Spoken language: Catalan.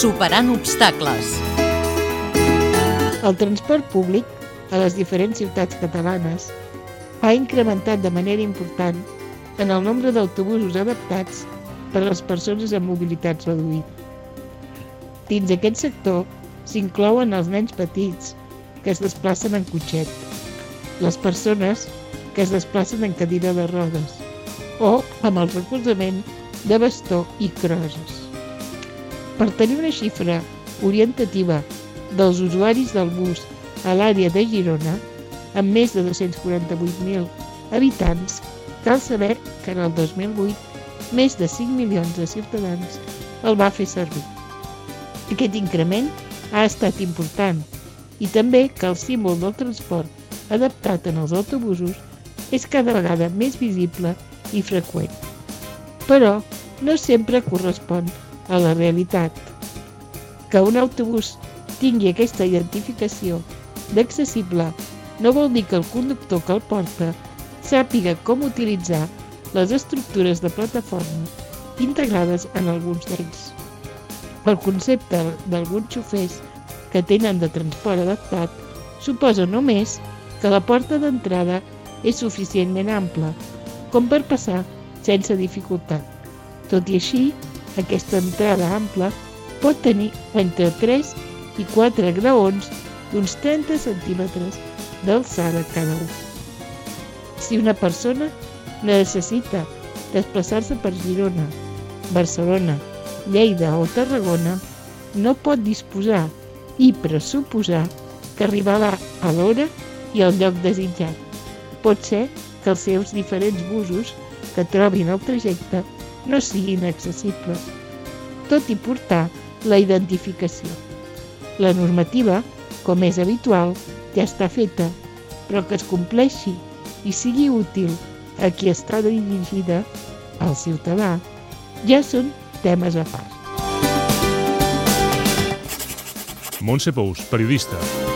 Superant obstacles. El transport públic a les diferents ciutats catalanes ha incrementat de manera important en el nombre d'autobusos adaptats per a les persones amb mobilitat reduïda. Dins aquest sector s'inclouen els nens petits que es desplacen en cotxet, les persones que es desplacen en cadira de rodes o amb el recolzament de bastó i crosses. Per tenir una xifra orientativa dels usuaris del bus a l'àrea de Girona, amb més de 248.000 habitants, cal saber que en el 2008 més de 5 milions de ciutadans el va fer servir. Aquest increment ha estat important i també que el símbol del transport adaptat en els autobusos és cada vegada més visible i freqüent. Però no sempre correspon a la realitat. Que un autobús tingui aquesta identificació d'accessible no vol dir que el conductor que el porta sàpiga com utilitzar les estructures de plataforma integrades en alguns d'ells. El concepte d'alguns xofers que tenen de transport adaptat suposa només que la porta d'entrada és suficientment ampla com per passar sense dificultat. Tot i així, aquesta entrada ampla pot tenir entre 3 i 4 graons d'uns 30 centímetres d'alçada cada un. Si una persona necessita desplaçar-se per Girona, Barcelona, Lleida o Tarragona, no pot disposar i pressuposar que arribarà a l'hora i al lloc desitjat. Pot ser que els seus diferents busos que trobin el trajecte no siguin accessibles, tot i portar la identificació. La normativa, com és habitual, ja està feta, però que es compleixi i sigui útil a qui està dirigida, al ciutadà, ja són temes a part. Montse Pous, periodista.